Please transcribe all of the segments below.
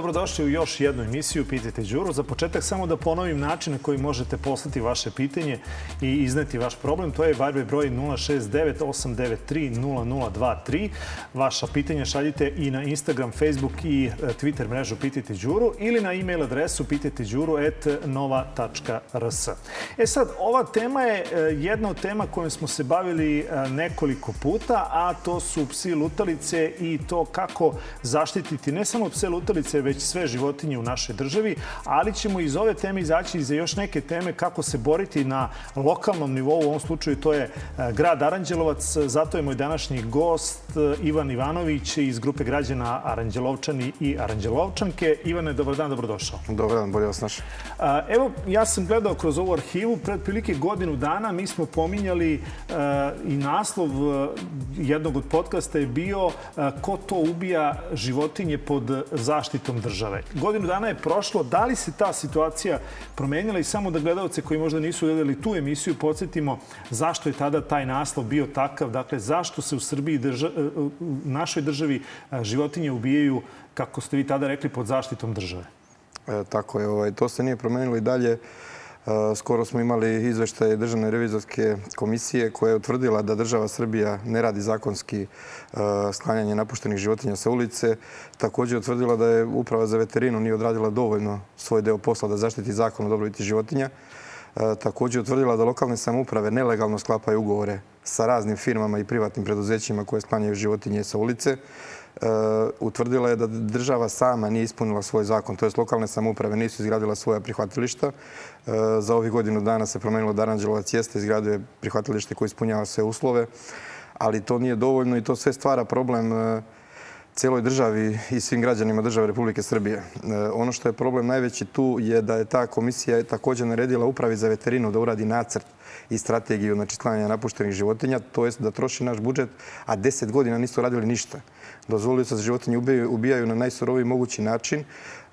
dobrodošli u još jednu emisiju Pitajte Đuru. Za početak samo da ponovim način na koji možete poslati vaše pitanje i izneti vaš problem. To je Viber broj 069-893-0023. Vaša pitanja šaljite i na Instagram, Facebook i e, Twitter mrežu Pitajte Đuru ili na e-mail adresu pitajteđuru.nova.rs. E sad, ova tema je e, jedna od tema kojom smo se bavili e, nekoliko puta, a to su psi lutalice i to kako zaštititi ne samo pse lutalice, već sve životinje u našoj državi, ali ćemo iz ove teme izaći i za još neke teme kako se boriti na lokalnom nivou, u ovom slučaju to je e, grad Aranđelovac, zato je moj današnji gost e, Ivan Ivanović iz grupe građana Aranđelovčani i Aranđelovčanke. Ivane, dobar dan, dobrodošao. Dobar dan, bolje vas naš. E, evo, ja sam gledao kroz ovu arhivu, pred prilike godinu dana mi smo pominjali i naslov jednog od podcasta je bio ko to ubija životinje pod zaštitom države. Godinu dana je prošlo, da li se ta situacija promenila i samo da gledalce koji možda nisu gledali tu emisiju podsjetimo zašto je tada taj naslov bio takav, dakle zašto se u Srbiji, drža, e, u našoj državi e, životinje ubijaju, kako ste vi tada rekli, pod zaštitom države. E, tako je, ovaj, to se nije promenilo i dalje. Skoro smo imali izveštaje Državne revizorske komisije koja je utvrdila da država Srbija ne radi zakonski e, sklanjanje napuštenih životinja sa ulice. Također je utvrdila da je Uprava za veterinu nije odradila dovoljno svoj deo posla da zaštiti zakon o dobrobiti životinja. E, također je utvrdila da lokalne samouprave nelegalno sklapaju ugovore sa raznim firmama i privatnim preduzećima koje sklanjaju životinje sa ulice. Eh, utvrdila je da država sama nije ispunila svoj zakon, to je lokalne samouprave nisu izgradila svoja prihvatilišta. Eh, za ovih godinu dana se promenilo da Aranđelovac jeste izgradio prihvatilište koje ispunjava sve uslove, ali to nije dovoljno i to sve stvara problem eh, celoj državi i svim građanima države Republike Srbije. Ono što je problem najveći tu je da je ta komisija također naredila upravi za veterinu da uradi nacrt i strategiju znači, napuštenih životinja, to je da troši naš budžet, a deset godina nisu radili ništa dozvolio da se da životinje ubijaju, ubijaju na najsuroviji mogući način.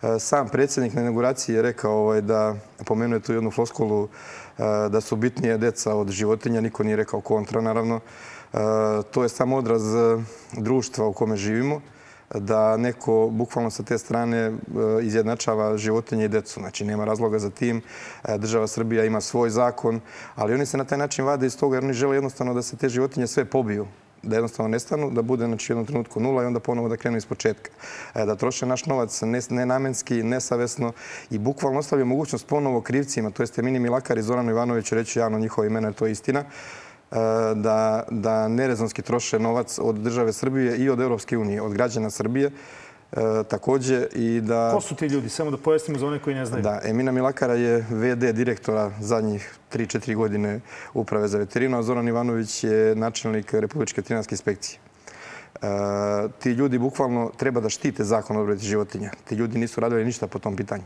E, sam predsjednik na inauguraciji je rekao ovaj, da, pomenuo je tu jednu floskolu, e, da su bitnije deca od životinja. Niko nije rekao kontra, naravno. E, to je samo odraz društva u kome živimo da neko bukvalno sa te strane izjednačava životinje i decu. Znači, nema razloga za tim. Država Srbija ima svoj zakon, ali oni se na taj način vade iz toga jer oni žele jednostavno da se te životinje sve pobiju da jednostavno nestanu, da bude znači, u jednom trenutku nula i onda ponovo da krenu iz početka. E, da troše naš novac nenamenski, nesavesno i bukvalno ostavljaju mogućnost ponovo krivcima, to jeste Mini Milakar i Zoran Ivanović, reći javno njihova imena, to je istina, e, da, da nerezonski troše novac od države Srbije i od Evropske unije, od građana Srbije E, takođe i da... Ko su ti ljudi? Samo da pojasnimo za one koji ne znaju. Da, Emina Milakara je VD direktora zadnjih 3-4 godine Uprave za veterinu, a Zoran Ivanović je načelnik Republičke veterinarske inspekcije. E, ti ljudi bukvalno treba da štite zakon o odbrati životinja. Ti ljudi nisu radili ništa po tom pitanju.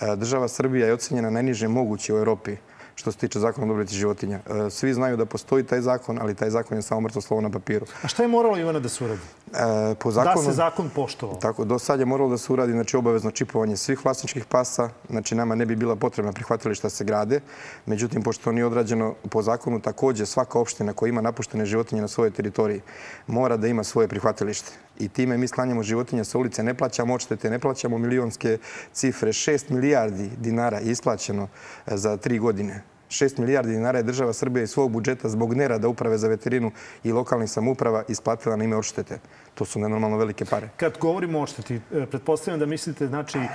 E, država Srbija je ocenjena najniže moguće u Evropi što se tiče zakona o dobrobiti životinja. E, svi znaju da postoji taj zakon, ali taj zakon je samo mrtvo slovo na papiru. A šta je moralo Ivana da se uradi? E, po zakonu, da se zakon poštovao? Tako, do sad je moralo da se uradi znači, obavezno čipovanje svih vlasničkih pasa. Znači, nama ne bi bila potrebna prihvatilišta da se grade. Međutim, pošto nije odrađeno po zakonu, takođe svaka opština koja ima napuštene životinje na svojoj teritoriji mora da ima svoje prihvatilište i time mi sklanjamo životinje sa ulice, ne plaćamo odštete, ne plaćamo milionske cifre. 6 milijardi dinara je isplaćeno e, za tri godine. 6 milijardi dinara je država Srbije iz svog budžeta zbog nerada uprave za veterinu i lokalnih samuprava isplatila na ime odštete. To su nenormalno velike pare. Kad govorimo o odšteti, e, pretpostavljam da mislite znači, e,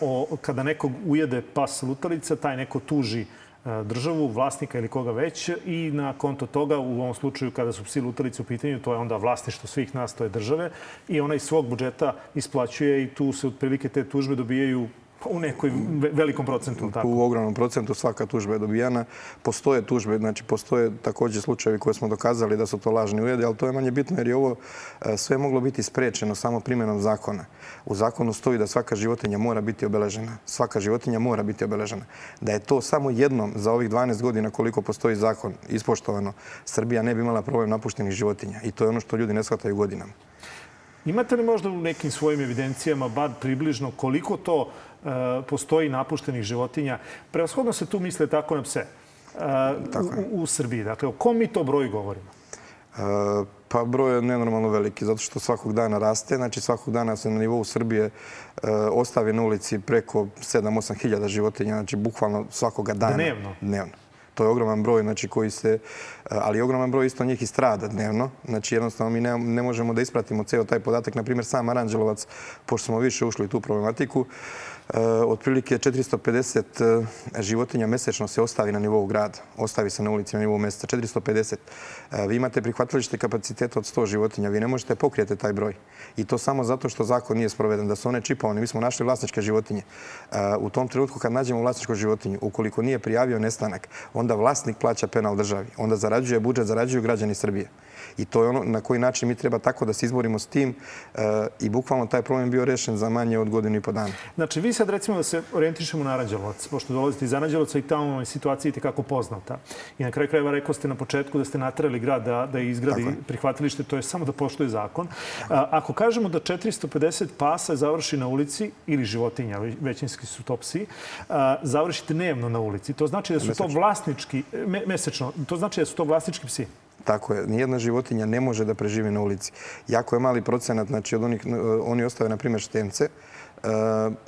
o, kada nekog ujede pas lutalica, taj neko tuži E, državu, vlasnika ili koga već i na konto toga u ovom slučaju kada su psi lutalice u pitanju, to je onda vlasništvo svih nas, to je države i ona iz svog budžeta isplaćuje i tu se otprilike te tužbe dobijaju Pa u nekoj velikom procentu, tako? U ogromnom procentu svaka tužba je dobijana. Postoje tužbe, znači postoje takođe slučajevi koje smo dokazali da su to lažni ujede, ali to je manje bitno jer je ovo e, sve moglo biti sprečeno samo primjenom zakona. U zakonu stoji da svaka životinja mora biti obeležena. Svaka životinja mora biti obeležena. Da je to samo jednom za ovih 12 godina koliko postoji zakon ispoštovano, Srbija ne bi imala problem napuštenih životinja. I to je ono što ljudi ne shvataju godinama. Imate li možda u nekim svojim evidencijama, bar približno, koliko to E, postoji napuštenih životinja. Preoshodno se tu misle tako na pse e, tako u, u Srbiji. Dakle, o kom mi to broj govorimo? E, pa broj je nenormalno veliki, zato što svakog dana raste. Znači, svakog dana se na nivou Srbije ostavi na ulici preko 7-8 hiljada životinja, znači bukvalno svakoga dana. Dnevno? Dnevno. To je ogroman broj, znači koji se, eh, ali ogroman broj isto njih i strada dnevno. Znači jednostavno mi ne, možemo da ispratimo ceo taj podatak. Na primjer sam Aranđelovac, pošto smo više ušli u tu problematiku, eh, otprilike 450 eh, životinja mesečno se ostavi na nivou grada. Ostavi se na ulici na nivou mesta. 450. vi imate prihvatilište kapaciteta od 100 životinja. Vi ne možete pokrijeti taj broj. I to samo zato što zakon nije sproveden. Da su one čipovane. Mi smo našli vlasničke životinje. u tom trenutku kad nađemo vlasničku životinju, ukoliko nije prijavio nestanak, onda onda vlasnik plaća penal državi. Onda zarađuje budžet, zarađuju građani Srbije. I to je ono na koji način mi treba tako da se izborimo s tim eh, i bukvalno taj problem je bio rešen za manje od godinu i po dana. Znači, vi sad recimo da se orijentišemo na Ranđelovac, pošto dolazite iz Ranđelovca i tamo je situacija i tekako poznata. I na kraju krajeva rekao ste na početku da ste natrali grad da, da izgradi prihvatilište, to je samo da poštuje zakon. Ako kažemo da 450 pasa završi na ulici ili životinja, većinski su to psi, završi dnevno na ulici, to znači da su to vlasnički, mesečno, to znači da su to vlasnički psi? Tako je. Nijedna životinja ne može da preživi na ulici. Jako je mali procenat, znači od onih, eh, oni ostave, na primjer, štence, E,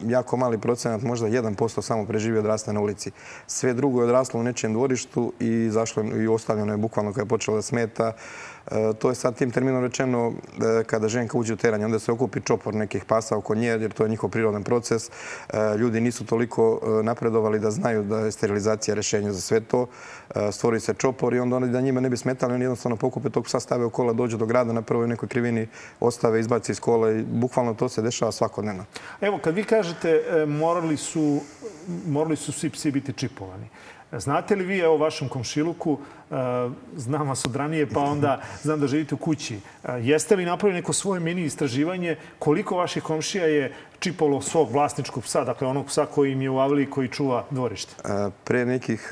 jako mali procenat, možda 1% samo preživi odrasta na ulici. Sve drugo je odraslo u nečem dvorištu i, zašlo, i ostavljeno je bukvalno kada je počelo da smeta. E, to je sad tim terminom rečeno e, kada ženka uđe u teranje, onda se okupi čopor nekih pasa oko nje, jer to je njihov prirodan proces. Ljudi nisu toliko napredovali da znaju da je sterilizacija rešenja za sve to. Stvori se čopor i onda oni da njima ne bi smetali, oni jednostavno pokupe tog psa, stave u kola, dođu do grada, na prvoj nekoj krivini ostave, izbaci iz kola i bukvalno to se dešava svakodnevno. Evo, kad vi kažete e, morali su, morali su svi psi biti čipovani, znate li vi, evo, vašem komšiluku, Eh, znam vas od ranije, pa onda znam da živite u kući. Eh, jeste li napravili neko svoje mini istraživanje koliko vaših komšija je čipalo svog vlasničkog psa, dakle onog psa koji im je u avliji koji čuva dvorište? Eh, pre nekih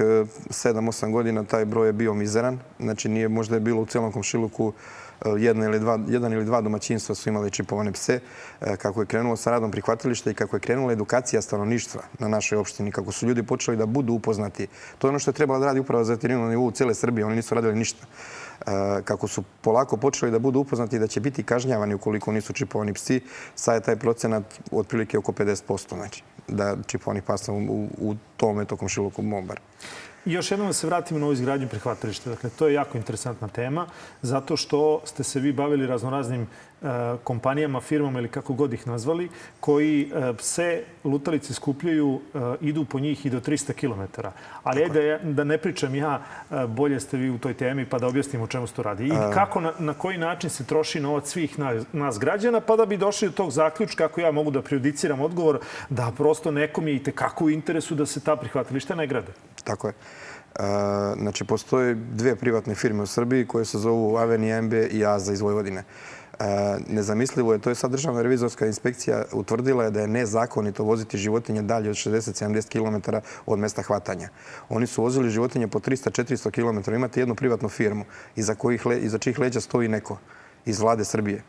7-8 godina taj broj je bio mizeran. Znači nije možda je bilo u celom komšiluku jedna ili dva, jedan ili dva domaćinstva su imali čipovane pse. Kako je krenulo sa radom prihvatilišta i kako je krenula edukacija stanovništva na našoj opštini, kako su ljudi počeli da budu upoznati. To je ono što je trebala da radi upravo za veterinu na nivou cele Srbije Srbiji, oni nisu radili ništa. E, kako su polako počeli da budu upoznati da će biti kažnjavani ukoliko nisu čipovani psi, sad je taj procenat otprilike oko 50%, znači, da čipovanih pasa u, u tome tokom šilokom mombaru. Još jednom da se vratimo na ovu izgradnju prihvatilišta. Dakle, to je jako interesantna tema, zato što ste se vi bavili raznoraznim E, kompanijama, firmama ili kako god ih nazvali, koji pse e, lutalice skupljaju, e, idu po njih i do 300 km. Ali ajde da, ne pričam ja, bolje ste vi u toj temi pa da objasnim o čemu se to radi. I kako, na, na koji način se troši novac svih nas, nas građana, pa da bi došli do tog zaključka, ako ja mogu da prejudiciram odgovor, da prosto nekom je i tekako u interesu da se ta prihvatilišta ne grade. Tako je. Znači, postoje dve privatne firme u Srbiji koje se zovu Aveni MB i Aza iz Vojvodine. Uh, E, nezamislivo je, to je sad državna revizorska inspekcija utvrdila je da je nezakonito voziti životinje dalje od 60-70 km od mesta hvatanja. Oni su vozili životinje po 300-400 km. Imate jednu privatnu firmu iza, kojih, iza čih leđa stoji neko iz vlade Srbije.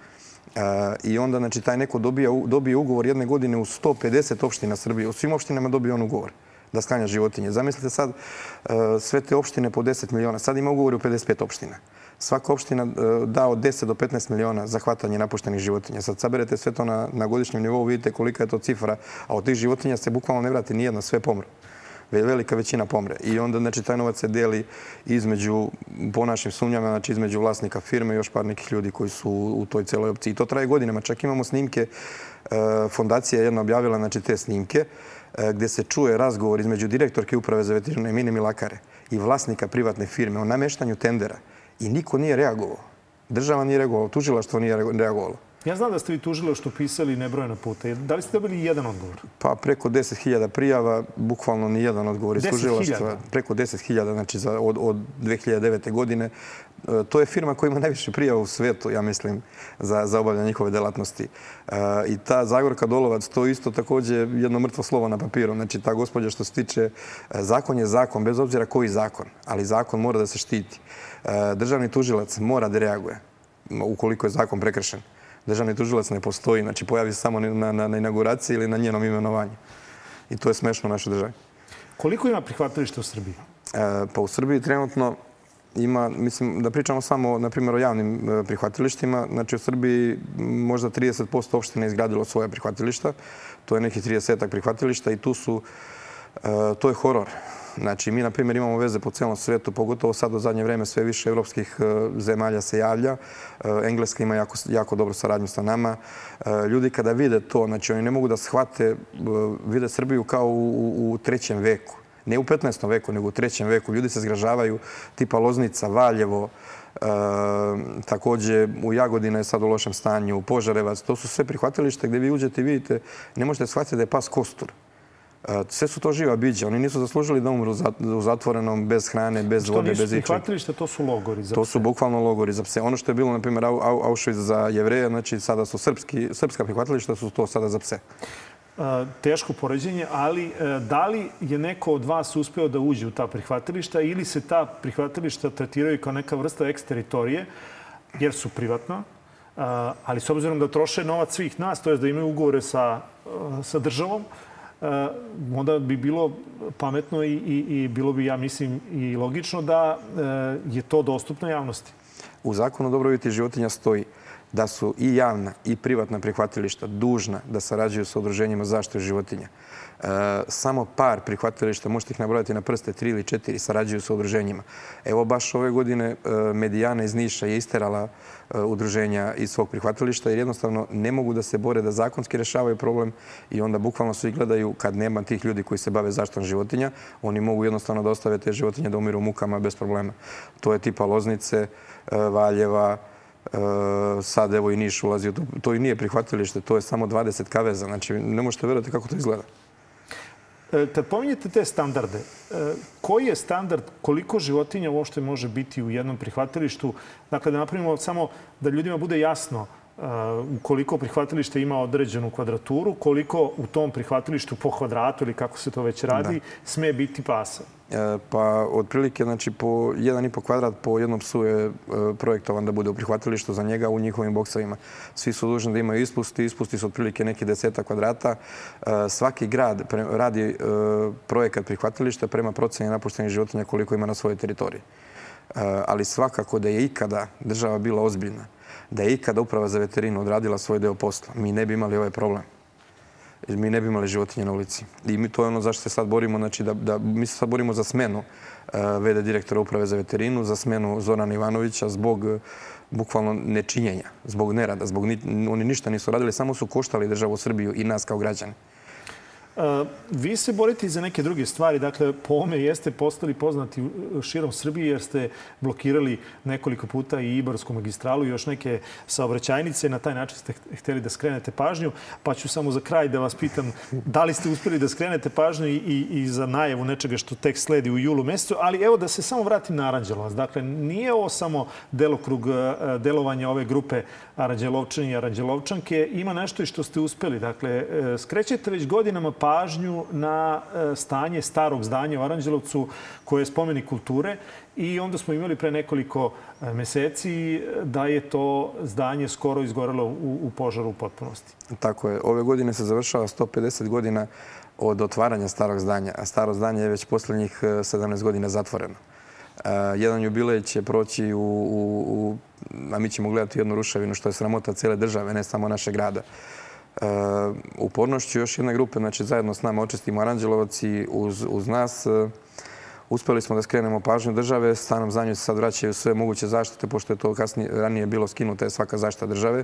E, I onda znači, taj neko dobija, dobije ugovor jedne godine u 150 opština Srbije. U svim opštinama dobije on ugovor da sklanja životinje. Zamislite sad e, sve te opštine po 10 miliona. Sad ima ugovor u 55 opština svaka opština e, da od 10 do 15 miliona za hvatanje napuštenih životinja. Sad saberete sve to na, godišnjem nivou, vidite kolika je to cifra, a od tih životinja se bukvalno ne vrati nijedna, sve pomre velika većina pomre. I onda znači, taj novac se deli između, po našim sumnjama, znači, između vlasnika firme i još par nekih ljudi koji su u toj celoj opciji. I to traje godinama. Čak imamo snimke, e, fondacija je jedna objavila znači, te snimke, e, gde se čuje razgovor između direktorke uprave za veterinarne Mine Milakare i vlasnika privatne firme o nameštanju tendera i niko nije reagovao. Država nije reagovala, tužilaštvo nije reagovalo. Ja znam da ste vi tužilo što pisali nebrojeno puta. Da li ste dobili jedan odgovor? Pa preko 10.000 prijava, bukvalno ni jedan odgovor iz tužilaštva. Preko 10.000, znači za, od, od 2009. godine. E, to je firma koja ima najviše prijava u svetu, ja mislim, za, za obavljanje njihove delatnosti. E, I ta Zagorka Dolovac, to isto takođe jedno mrtvo slovo na papiru. Znači, ta gospođa što se tiče, e, zakon je zakon, bez obzira koji zakon, ali zakon mora da se štiti. državni tužilac mora da reaguje ukoliko je zakon prekršen državni tužilac ne postoji. Znači, pojavi se samo na, na, na inauguraciji ili na njenom imenovanju. I to je smešno u našoj državi. Koliko ima prihvatilišta u Srbiji? E, pa u Srbiji trenutno ima, mislim, da pričamo samo, na primjer, o javnim e, prihvatilištima. Znači, u Srbiji možda 30% opštine izgradilo svoje prihvatilišta. To je neki 30-ak prihvatilišta i tu su, e, to je horor. Znači, mi, na primjer, imamo veze po celom svetu, pogotovo sad u zadnje vreme sve više evropskih e, zemalja se javlja. E, Engleska ima jako, jako dobru saradnju sa nama. E, ljudi kada vide to, znači, oni ne mogu da shvate, vide Srbiju kao u, u trećem veku. Ne u 15. veku, nego u trećem veku. Ljudi se zgražavaju tipa Loznica, Valjevo, takođe u Jagodina je sad u lošem stanju, Požarevac, to su sve prihvatilište gde vi uđete i vidite, ne možete shvatiti da je pas kostur. Sve su to živa biđa. Oni nisu zaslužili da umru u zatvorenom, bez hrane, bez vode, bez ičega. Što nisu prihvatilište, to su logori za pse. To su bukvalno logori za pse. Ono što je bilo, na primjer, Auschwitz za jevreje, znači sada su srpski, srpska prihvatilišta, su to sada za pse teško poređenje, ali e, da li je neko od vas uspeo da uđe u ta prihvatilišta ili se ta prihvatilišta tretiraju kao neka vrsta eksteritorije, jer su privatna, ali s obzirom da troše novac svih nas, to je da imaju ugovore sa, e, sa državom, Eh, onda bi bilo pametno i, i, i bilo bi, ja mislim, i logično da eh, je to dostupno javnosti. U zakonu o dobrobiti životinja stoji da su i javna i privatna prihvatilišta dužna da sarađuju sa odruženjima zaštite životinja. E, samo par prihvatilišta, možete ih nabrojati na prste, tri ili četiri, sarađuju sa udruženjima. Evo baš ove godine e, Medijana iz Niša je isterala e, udruženja iz svog prihvatilišta jer jednostavno ne mogu da se bore da zakonski rešavaju problem i onda bukvalno svi gledaju kad nema tih ljudi koji se bave zaštitom životinja, oni mogu jednostavno da ostave te životinje da umiru mukama bez problema. To je tipa Loznice, e, Valjeva, sad evo i Niš ulazi to. To i nije prihvatilište, to je samo 20 kaveza. Znači, ne možete verati kako to izgleda. E, kad pominjete te standarde, e, koji je standard, koliko životinja uopšte može biti u jednom prihvatilištu? Dakle, da napravimo samo da ljudima bude jasno Uh, ukoliko prihvatilište ima određenu kvadraturu, koliko u tom prihvatilištu po kvadratu ili kako se to već radi, da. sme biti pasa? Uh, pa, otprilike, znači, po i 1,5 kvadrat po jednom psu je e, projektovan da bude u prihvatilištu za njega u njihovim boksovima. Svi su dužni da imaju ispust i ispusti su otprilike neki deseta kvadrata. svaki grad radi projekat prihvatilišta prema procenju napuštenih životinja koliko ima na svojoj teritoriji. Ali svakako da je ikada država bila ozbiljna da je ikada uprava za veterinu odradila svoj deo posla, mi ne bi imali ovaj problem. Jer mi ne bi imali životinje na ulici. I mi to je ono zašto se sad borimo, znači da, da mi se sad borimo za smenu uh, eh, VD direktora uprave za veterinu, za smenu Zorana Ivanovića zbog eh, bukvalno nečinjenja, zbog nerada, zbog oni ništa nisu radili, samo su koštali državu Srbiju i nas kao građane. Vi se borite i za neke druge stvari. Dakle, po ome jeste postali poznati širom Srbije jer ste blokirali nekoliko puta i Ibarsku magistralu i još neke saobraćajnice. Na taj način ste hteli da skrenete pažnju. Pa ću samo za kraj da vas pitam da li ste uspeli da skrenete pažnju i, i za najavu nečega što tek sledi u julu mesecu. Ali evo da se samo vratim na Aranđelovac. Dakle, nije ovo samo delokrug delovanja ove grupe Aranđelovčani i Aranđelovčanke. Ima nešto i što ste uspeli. Dakle, e, skrećete već godinama pažnju pažnju na e, stanje starog zdanja u Aranđelovcu koje je spomenik kulture i onda smo imali pre nekoliko e, meseci e, da je to zdanje skoro izgorelo u, požaru u potpunosti. Tako je. Ove godine se završava 150 godina od otvaranja starog zdanja, a staro zdanje je već poslednjih 17 godina zatvoreno. jedan jubilej će proći u, u, a mi ćemo gledati jednu ruševinu što je sramota cele države, ne samo naše grada. Uh, upornošću još jedne grupe, znači zajedno s nama očistimo Aranđelovac i uz, uz nas uh, uspeli smo da skrenemo pažnju države, stanom za nju se sad vraćaju sve moguće zaštite, pošto je to kasnije, ranije bilo skinuta je svaka zaštita države.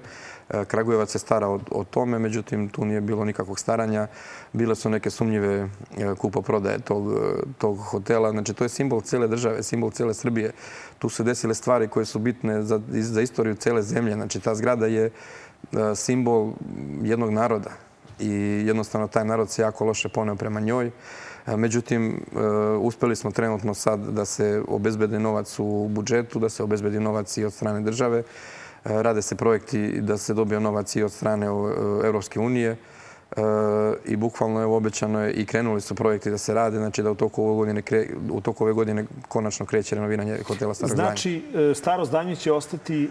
Uh, Kragujevac se stara o, o tome, međutim tu nije bilo nikakvog staranja. Bile su neke sumnjive kupoprodaje tog, tog hotela. Znači to je simbol cele države, simbol cele Srbije. Tu su desile stvari koje su bitne za, za istoriju cele zemlje. Znači ta zgrada je E, simbol jednog naroda i jednostavno taj narod se jako loše poneo prema njoj. E, međutim, e, uspeli smo trenutno sad da se obezbede novac u budžetu, da se obezbedi novac i od strane države. Rade se projekti da se dobije novac i od strane Evropske unije i bukvalno je obećano je i krenuli su projekti da se rade, znači da u toku ove godine, u toku ove godine konačno kreće renoviranje hotela Staro Zdanje. Znači, Staro će ostati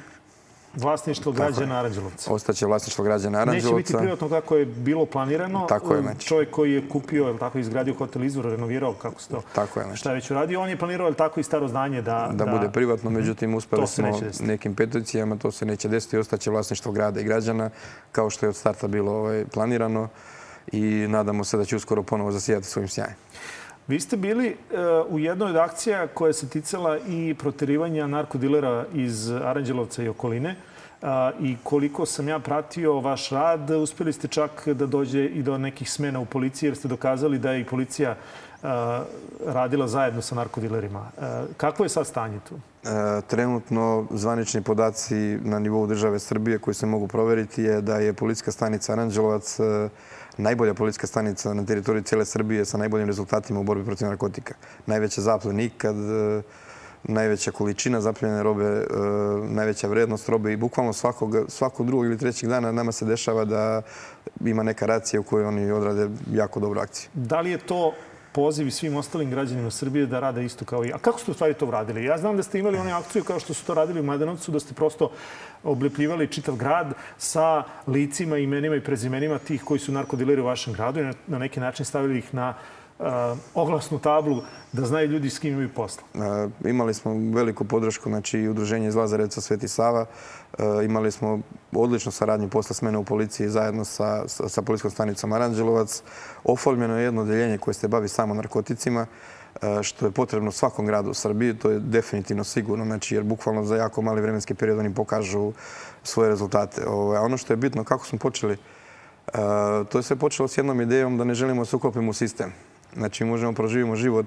Vlasništvo građana Aranđelovca. Ostaće vlasništvo građana Aranđelovca. Neće biti privatno kako je bilo planirano. Tako je, neće. Čovjek koji je kupio, ili tako, izgradio hotel izvor, renovirao, kako se to, tako je, neće. šta je već uradio, on je planirao, ili tako, i staro znanje da... Da, da- bude privatno, mhm. međutim, uspeli smo nekim peticijama, to se neće desiti, ostaće vlasništvo grada i građana, kao što je od starta bilo ovaj, planirano i nadamo se da će uskoro ponovo zasijati svojim sjajem. Vi ste bili eh, u jednoj od akcija koja se ticala i proterivanja narkodilera iz Aranđelovca i okoline. Eh, I koliko sam ja pratio vaš rad, uspeli ste čak da dođe i do nekih smena u policiji jer ste dokazali da je i policija eh, radila zajedno sa narkodilerima. Kako je sad stanje tu? Trenutno zvanični podaci na nivou države Srbije koji se mogu proveriti je da je policijska stanica Aranđelovac najbolja policijska stanica na teritoriji cijele Srbije sa najboljim rezultatima u borbi protiv narkotika. Najveća zaplena nikad, e, najveća količina zapljene robe, e, najveća vrednost robe i bukvalno svakog, svakog drugog ili trećeg dana nama se dešava da ima neka racija u kojoj oni odrade jako dobru akciju. Da li je to poziv i svim ostalim građanima Srbije da rade isto kao i ja. Kako ste u stvari to uradili? Ja znam da ste imali one akcije kao što su to radili u Mladenovcu, da ste prosto oblepljivali čitav grad sa licima, imenima i prezimenima tih koji su narkodileri u vašem gradu i na neki način stavili ih na Uh, oglasnu tablu da znaju ljudi s kim imaju posla? Uh, imali smo veliku podršku, znači i udruženje iz Lazareca Sveti Sava. Uh, imali smo odličnu saradnju posla smene u policiji zajedno sa, sa policijskom stanicom Aranđelovac. Oformljeno je jedno odeljenje koje se bavi samo narkoticima što je potrebno svakom gradu u Srbiji, to je definitivno sigurno, znači, jer bukvalno za jako mali vremenski period oni pokažu svoje rezultate. Ovo, ovaj, ono što je bitno, kako smo počeli, to je sve počelo s jednom idejom da ne želimo da se uklopimo u sistem. Znači, možemo proživimo život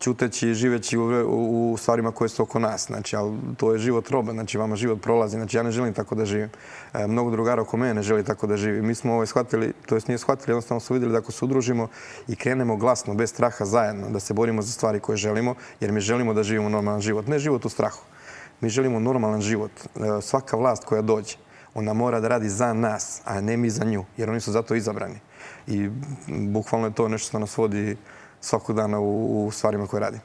ćuteći e, i živeći u, stvarima koje su oko nas. Znači, ali to je život roba, znači vama život prolazi. Znači, ja ne želim tako da živim. E, mnogo drugara oko mene ne želi tako da živi. Mi smo ovo ovaj, shvatili, to jest nije shvatili, jednostavno smo videli da ako se udružimo i krenemo glasno, bez straha zajedno, da se borimo za stvari koje želimo, jer mi želimo da živimo normalan život. Ne život u strahu. Mi želimo normalan život. E, svaka vlast koja dođe, ona mora da radi za nas, a ne mi za nju, jer oni su zato izabrani i bukvalno je to nešto što nas vodi svakog dana u, stvarima koje radi.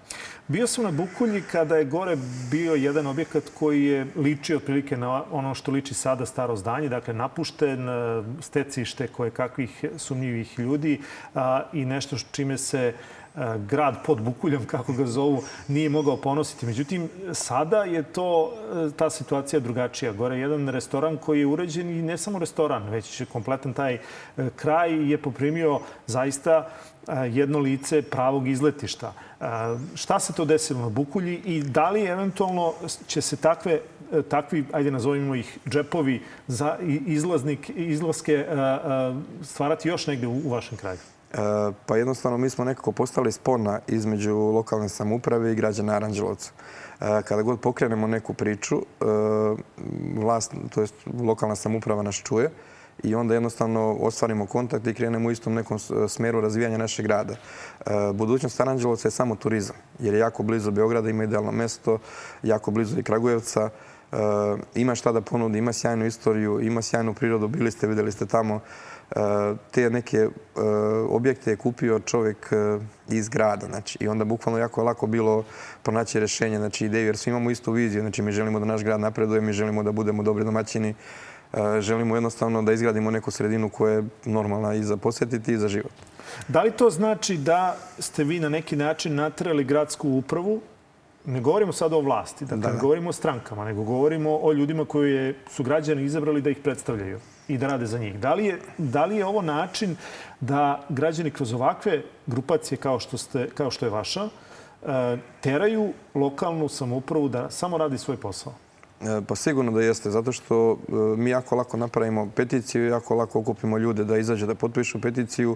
Bio sam na Bukulji kada je gore bio jedan objekat koji je ličio otprilike na ono što liči sada staro zdanje, dakle napušten, e, stecište koje kakvih sumnjivih ljudi i nešto čime se grad pod Bukuljem, kako ga zovu, nije mogao ponositi. Međutim, sada je to e, ta situacija drugačija. Gore jedan restoran koji je uređen i ne samo restoran, već kompletan taj e, kraj je poprimio zaista e, jedno lice pravog izletišta. Šta se to desilo na Bukulji i da li eventualno će se takve takvi, ajde nazovimo ih, džepovi za izlaznik, izlaske stvarati još negde u vašem kraju? E, pa jednostavno mi smo nekako postali spona između lokalne samuprave i građana Aranđelovca. E, kada god pokrenemo neku priču, e, vlast, to jest lokalna samuprava nas čuje i onda jednostavno ostvarimo kontakt i krenemo u istom nekom smeru razvijanja našeg grada. Budućnost Aranđelovca je samo turizam, jer je jako blizu Beograda, ima idealno mesto, jako blizu i Kragujevca, ima šta da ponudi, ima sjajnu istoriju, ima sjajnu prirodu, bili ste, videli ste tamo. E, te neke e, objekte je kupio čovjek e, iz grada. Znači, I onda bukvalno jako je lako bilo pronaći rješenje, znači ideju, jer svi imamo istu viziju. Znači, mi želimo da naš grad napreduje, mi želimo da budemo dobri domaćini, želimo jednostavno da izgradimo neku sredinu koja je normalna i za posjetiti i za život. Da li to znači da ste vi na neki način natrali gradsku upravu ne govorimo sad o vlasti, dakle, da, da. ne govorimo o strankama, nego govorimo o ljudima koji su građani izabrali da ih predstavljaju i da rade za njih. Da li je, da li je ovo način da građani kroz ovakve grupacije kao što, ste, kao što je vaša e, teraju lokalnu samoupravu da samo radi svoj posao? E, pa sigurno da jeste, zato što e, mi jako lako napravimo peticiju, jako lako okupimo ljude da izađe, da potpišu peticiju.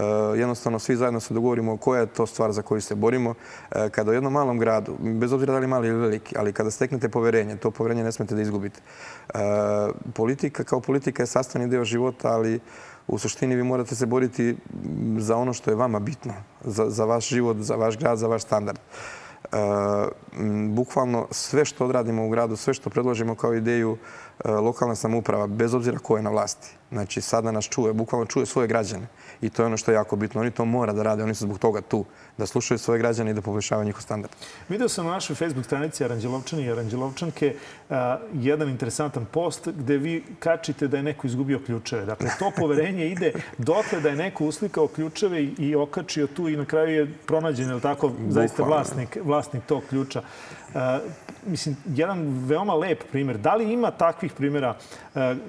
E, jednostavno, svi zajedno se dogovorimo koja je to stvar za koju se borimo. Kada u jednom malom gradu, bez obzira da li mali ili veliki, ali kada steknete poverenje, to poverenje ne smete da izgubite. Politika kao politika je sastavni deo života, ali u suštini vi morate se boriti za ono što je vama bitno, za, za vaš život, za vaš grad, za vaš standard. Ehm, bukvalno sve što odradimo u gradu, sve što predložimo kao ideju ehm, lokalna samouprava, bez obzira ko je na vlasti, Znači, sada da nas čuje, bukvalno čuje svoje građane. I to je ono što je jako bitno. Oni to mora da rade, oni su zbog toga tu. Da slušaju svoje građane i da poboljšavaju njihov standard. Video sam na našoj Facebook stranici Aranđelovčani i Aranđelovčanke jedan interesantan post gde vi kačite da je neko izgubio ključeve. Dakle, to poverenje ide dotle da je neko uslikao ključeve i okačio tu i na kraju je pronađen, je tako, bukvalno. zaista vlasnik, vlasnik tog ključa. mislim, jedan veoma lep primer. Da li ima takvih primera?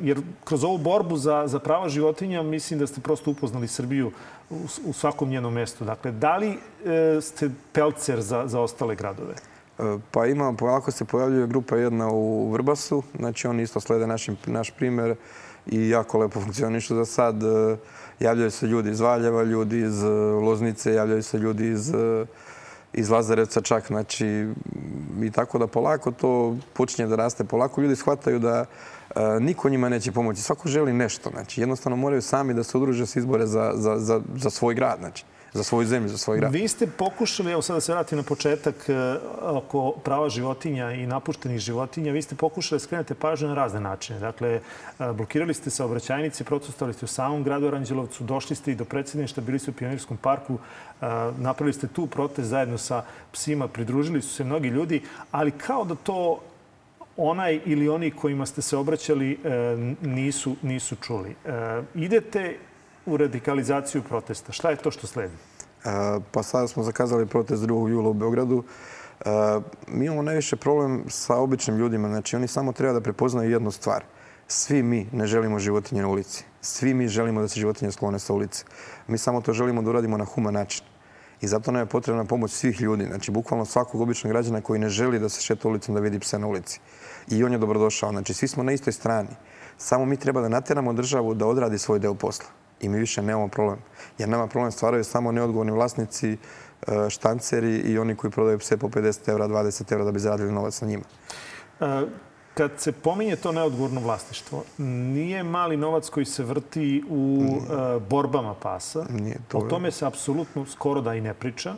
jer kroz ovu borbu za za, za prava životinja, mislim da ste prosto upoznali Srbiju u, u svakom njenom mestu. Dakle, da li e, ste pelcer za, za ostale gradove? E, pa ima, polako pa se pojavljuje grupa jedna u Vrbasu. Znači, oni isto slede naš, naš primer i jako lepo funkcionišu za sad. E, javljaju se ljudi iz Valjeva, ljudi iz e, Loznice, javljaju se ljudi iz iz Lazarevca čak. Znači, i tako da polako to počinje da raste. Polako ljudi shvataju da e, niko njima neće pomoći. Svako želi nešto. Znači, jednostavno moraju sami da se udruže, se izbore za, za, za svoj grad. Znači, za svoju zemlju, za svoj grad. Vi ste pokušali, evo sad da se vratim na početak e, oko prava životinja i napuštenih životinja, vi ste pokušali da skrenete pažnju na razne načine. Dakle, e, blokirali ste saobraćajnice, protestovali ste u samom gradu Aranđelovcu, došli ste i do predsjedništa, bili ste u Pionirskom parku, e, napravili ste tu protest zajedno sa psima, pridružili su se mnogi ljudi, ali kao da to onaj ili oni kojima ste se obraćali nisu, nisu čuli. Idete u radikalizaciju protesta. Šta je to što sledi? E, pa sada smo zakazali protest 2. jula u Beogradu. E, mi imamo najviše problem sa običnim ljudima. Znači, oni samo treba da prepoznaju jednu stvar. Svi mi ne želimo životinje na ulici. Svi mi želimo da se životinje sklone sa ulice. Mi samo to želimo da uradimo na human način. I zato nam je potrebna pomoć svih ljudi. Znači, bukvalno svakog običnog građana koji ne želi da se šeta ulicom da vidi pse na ulici. I on je dobrodošao. Znači, svi smo na istoj strani. Samo mi treba da nateramo državu da odradi svoj deo posla i mi više nemamo problem. Jer nama problem stvaraju samo neodgovorni vlasnici, e, štanceri i oni koji prodaju pse po 50 evra, 20 evra da bi zaradili novac na njima. E, kad se pominje to neodgovorno vlasništvo, nije mali novac koji se vrti u e, borbama pasa. To... O tome se apsolutno skoro da i ne priča.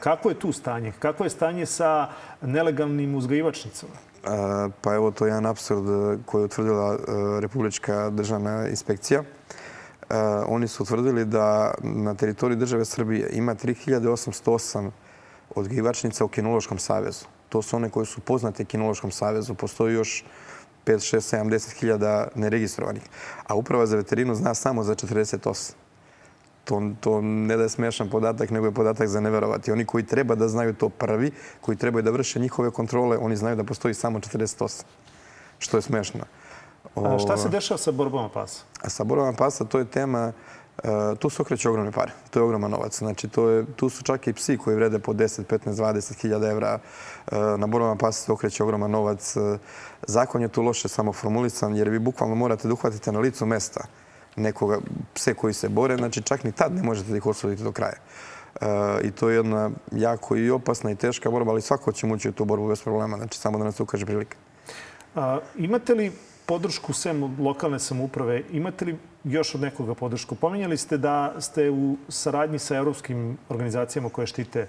Kako je tu stanje? Kako je stanje sa nelegalnim uzgajivačnicama? Pa evo, to je jedan absurd koji je utvrdila Republička državna inspekcija. Eh, oni su utvrdili da na teritoriji države Srbije ima 3808 odgivačnica u Kinološkom savezu. To su one koje su poznate Kinološkom savezu. Postoji još 5, 6, 70 hiljada neregistrovanih. A uprava za veterinu zna samo za 48. To, to ne da je smešan podatak, nego je podatak za neverovati. Oni koji treba da znaju to prvi, koji trebaju da vrše njihove kontrole, oni znaju da postoji samo 48. Što je smešno. O, šta se ovaj. dešava sa borbama pasa? Sa borbama pasa to je tema e, tu se okreće ogromne pare. To je ogroman novac. Znači, to je, tu su čak i psi koji vrede po 10, 15, 20 hiljada evra. E, na borbama pasa se okreće ogroman novac. E, zakon je tu loše samo formulisan, jer vi bukvalno morate da uhvatite na licu mesta nekoga pse koji se bore. Znači, čak ni tad ne možete da ih osudite do kraja. I to je jedna jako i opasna i teška borba, ali svako će mući u tu borbu bez problema. Znači, samo da nas ukaže prilika. imate li podršku sem od lokalne samouprave, imate li još od nekoga podršku? Pominjali ste da ste u saradnji sa evropskim organizacijama koje štite e,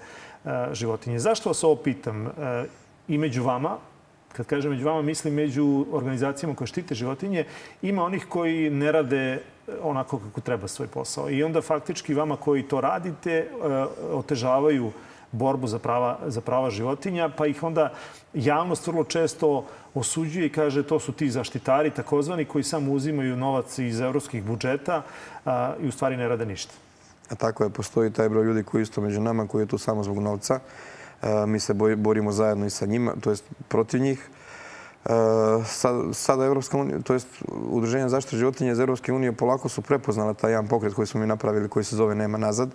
životinje. Zašto vas ovo pitam? E, I među vama, kad kažem među vama, mislim među organizacijama koje štite životinje, ima onih koji ne rade onako kako treba svoj posao. I onda faktički vama koji to radite e, otežavaju uh, borbu za prava, za prava životinja, pa ih onda javnost vrlo često osuđuje i kaže to su ti zaštitari takozvani koji samo uzimaju novac iz evropskih budžeta a, i u stvari ne rade ništa. A tako je, postoji taj broj ljudi koji isto među nama, koji je tu samo zbog novca. E, mi se boj, borimo zajedno i sa njima, to jest protiv njih. E, sada sad Evropska unija, to jest Udruženje zaštite životinja iz Evropske unije polako su prepoznala taj jedan pokret koji smo mi napravili, koji se zove Nema nazad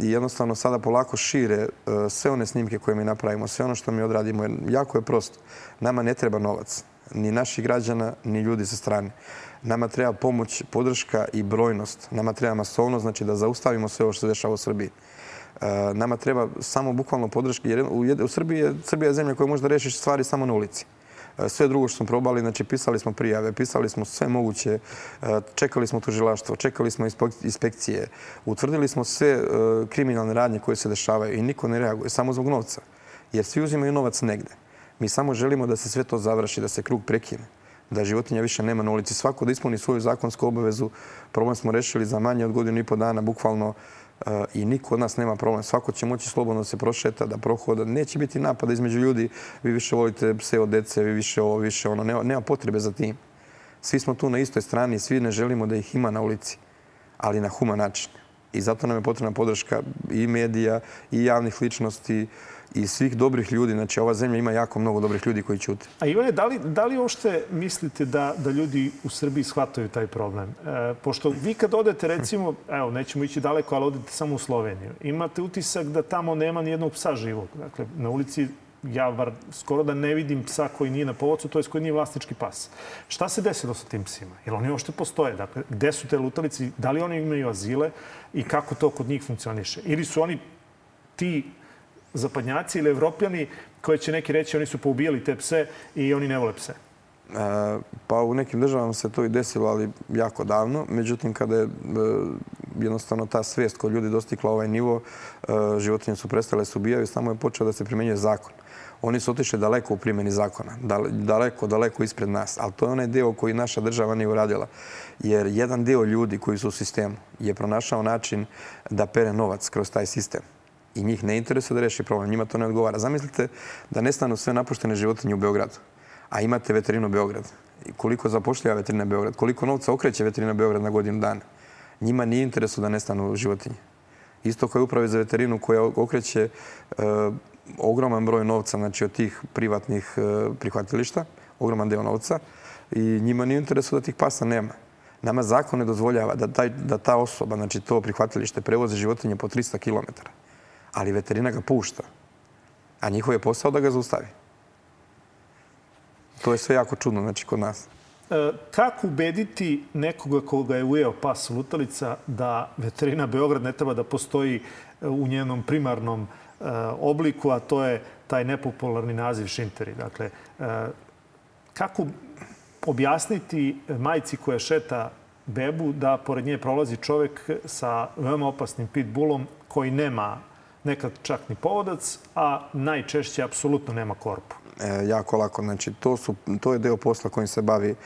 i jednostavno sada polako šire e, sve one snimke koje mi napravimo, sve ono što mi odradimo. Jer jako je prosto. Nama ne treba novac. Ni naših građana, ni ljudi sa strane. Nama treba pomoć, podrška i brojnost. Nama treba masovno, znači da zaustavimo sve ovo što se dešava u Srbiji. E, nama treba samo bukvalno podrška, jer u Srbiji Srbija je zemlja koja može da rešiš stvari samo na ulici. Sve drugo što smo probali, znači pisali smo prijave, pisali smo sve moguće, e, čekali smo tužilaštvo, čekali smo inspekcije, utvrdili smo sve e, kriminalne radnje koje se dešavaju i niko ne reaguje, samo zbog novca. Jer svi uzimaju novac negde. Mi samo želimo da se sve to završi, da se krug prekine da životinja više nema na ulici. Svako da ispuni svoju zakonsku obavezu. Problem smo rešili za manje od godinu i po dana, bukvalno i niko od nas nema problem. Svako će moći slobodno da se prošeta, da prohoda. Neće biti napada između ljudi. Vi više volite pse od dece, vi više ovo, više ono. Nema, nema potrebe za tim. Svi smo tu na istoj strani, svi ne želimo da ih ima na ulici, ali na human način. I zato nam je potrebna podrška i medija, i javnih ličnosti, uh, i svih dobrih ljudi. Znači, ova zemlja ima jako mnogo dobrih ljudi koji ćute. A Ivane, da li, da li uopšte mislite da, da ljudi u Srbiji shvataju taj problem? E, pošto vi kad odete, recimo, evo, nećemo ići daleko, ali odete samo u Sloveniju, imate utisak da tamo nema ni jednog psa živog. Dakle, na ulici ja bar skoro da ne vidim psa koji nije na povodcu, to je koji nije vlasnički pas. Šta se desilo sa tim psima? Jer oni uopšte postoje. Dakle, gde su te lutalici? Da li oni imaju azile i kako to kod njih funkcioniše? Ili su oni ti zapadnjaci ili evropljani koje će neki reći oni su poubijali te pse i oni ne vole pse? E, pa u nekim državama se to i desilo, ali jako davno. Međutim, kada je e, jednostavno ta svijest kod ljudi dostikla ovaj nivo, e, životinje su prestale se ubijaju i samo je počeo da se primjenjuje zakon. Oni su otišli daleko u primjeni zakona, daleko, daleko ispred nas. Ali to je onaj deo koji naša država nije uradila. Jer jedan deo ljudi koji su u sistemu je pronašao način da pere novac kroz taj sistem i njih ne interesuje da reši problem. Njima to ne odgovara. Zamislite da nestanu sve napuštene životinje u Beogradu, a imate veterinu Beograd. Koliko zapošljava veterina Beograd? Koliko novca okreće veterina Beograd na godinu dana? Njima nije interesu da nestanu životinje. Isto kao i uprave za veterinu koja okreće e, ogroman broj novca znači, od tih privatnih e, prihvatilišta, ogroman deo novca, i njima nije interesu da tih pasa nema. Nama zakon ne dozvoljava da, da ta osoba, znači to prihvatilište, prevoze životinje po 300 kilometara ali veterina ga pušta. A njihov je posao da ga zaustavi. To je sve jako čudno, znači, kod nas. E, kako ubediti nekoga koga je ujeo pas lutalica da veterina Beograd ne treba da postoji e, u njenom primarnom e, obliku, a to je taj nepopularni naziv šinteri. Dakle, e, kako objasniti majci koja šeta bebu da pored nje prolazi čovek sa veoma opasnim pitbullom koji nema nekad čak ni povodac, a najčešće apsolutno nema korpu. E, jako lako. Znači, to, su, to je deo posla kojim se bavi e,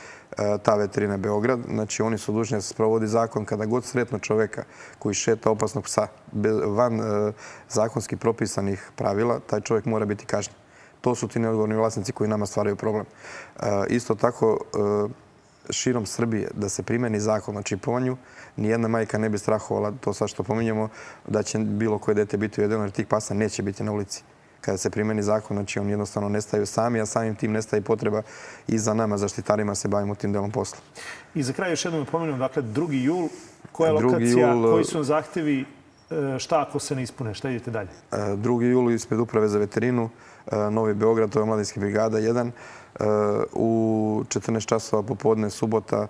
ta veterina Beograd. Znači, oni su dužni da se sprovodi zakon kada god sretno čoveka koji šeta opasnog psa bez, van e, zakonski propisanih pravila, taj čovek mora biti kažnjen. To su ti neodgovorni vlasnici koji nama stvaraju problem. E, isto tako, e, širom Srbije da se primeni zakon o čipovanju, nijedna majka ne bi strahovala, to sad što pominjamo, da će bilo koje dete biti uvedeno, jer tih pasa neće biti na ulici kada se primeni zakon, znači on jednostavno nestaju sami, a samim tim nestaje potreba i za nama, zaštitarima, se bavimo tim delom posla. I za kraj još jednom da pomenuo, dakle, 2. jul, koja je lokacija, koji su zahtevi šta ako se ne ispune, šta idete dalje? 2. E, juli ispred Uprave za veterinu, e, Novi Beograd, to je Mladinski brigada 1. E, u 14 časova popodne, subota,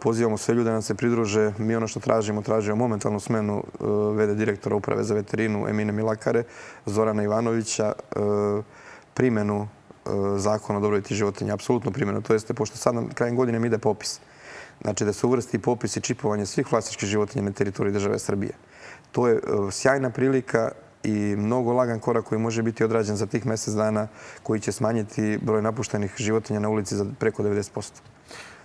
pozivamo sve ljude da nam se pridruže. Mi ono što tražimo, tražimo momentalnu smenu vede direktora Uprave za veterinu Emine Milakare, Zorana Ivanovića, primenu zakona o dobrobiti životinja, apsolutno primjenu. To jeste, pošto sad na krajem godine mi ide popis. Znači da se uvrsti popis i čipovanje svih vlasničkih životinja na teritoriji države Srbije. To je e, sjajna prilika i mnogo lagan korak koji može biti odrađen za tih mjesec dana koji će smanjiti broj napuštenih životinja na ulici za preko 90%.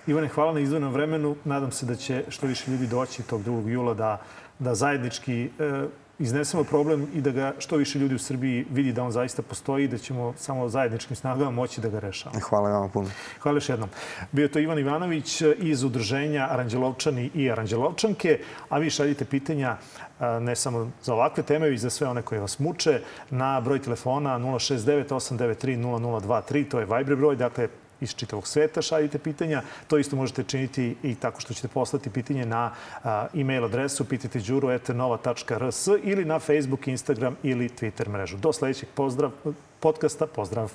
Ivane, hvala na izdanom vremenu. Nadam se da će što više ljudi doći tog 2. jula da, da zajednički e, iznesemo problem i da ga što više ljudi u Srbiji vidi da on zaista postoji i da ćemo samo zajedničkim snagama moći da ga rešavamo. Hvala vam puno. Hvala još jednom. Bio to Ivan Ivanović iz udruženja Aranđelovčani i Aranđelovčanke, a vi šaljite pitanja ne samo za ovakve teme, već za sve one koje vas muče na broj telefona 069 893 0023, to je Viber broj, dakle iz čitavog sveta šaljite pitanja. To isto možete činiti i tako što ćete poslati pitanje na e-mail adresu pititeđuru.nova.rs ili na Facebook, Instagram ili Twitter mrežu. Do sledećeg pozdrav, podcasta. Pozdrav!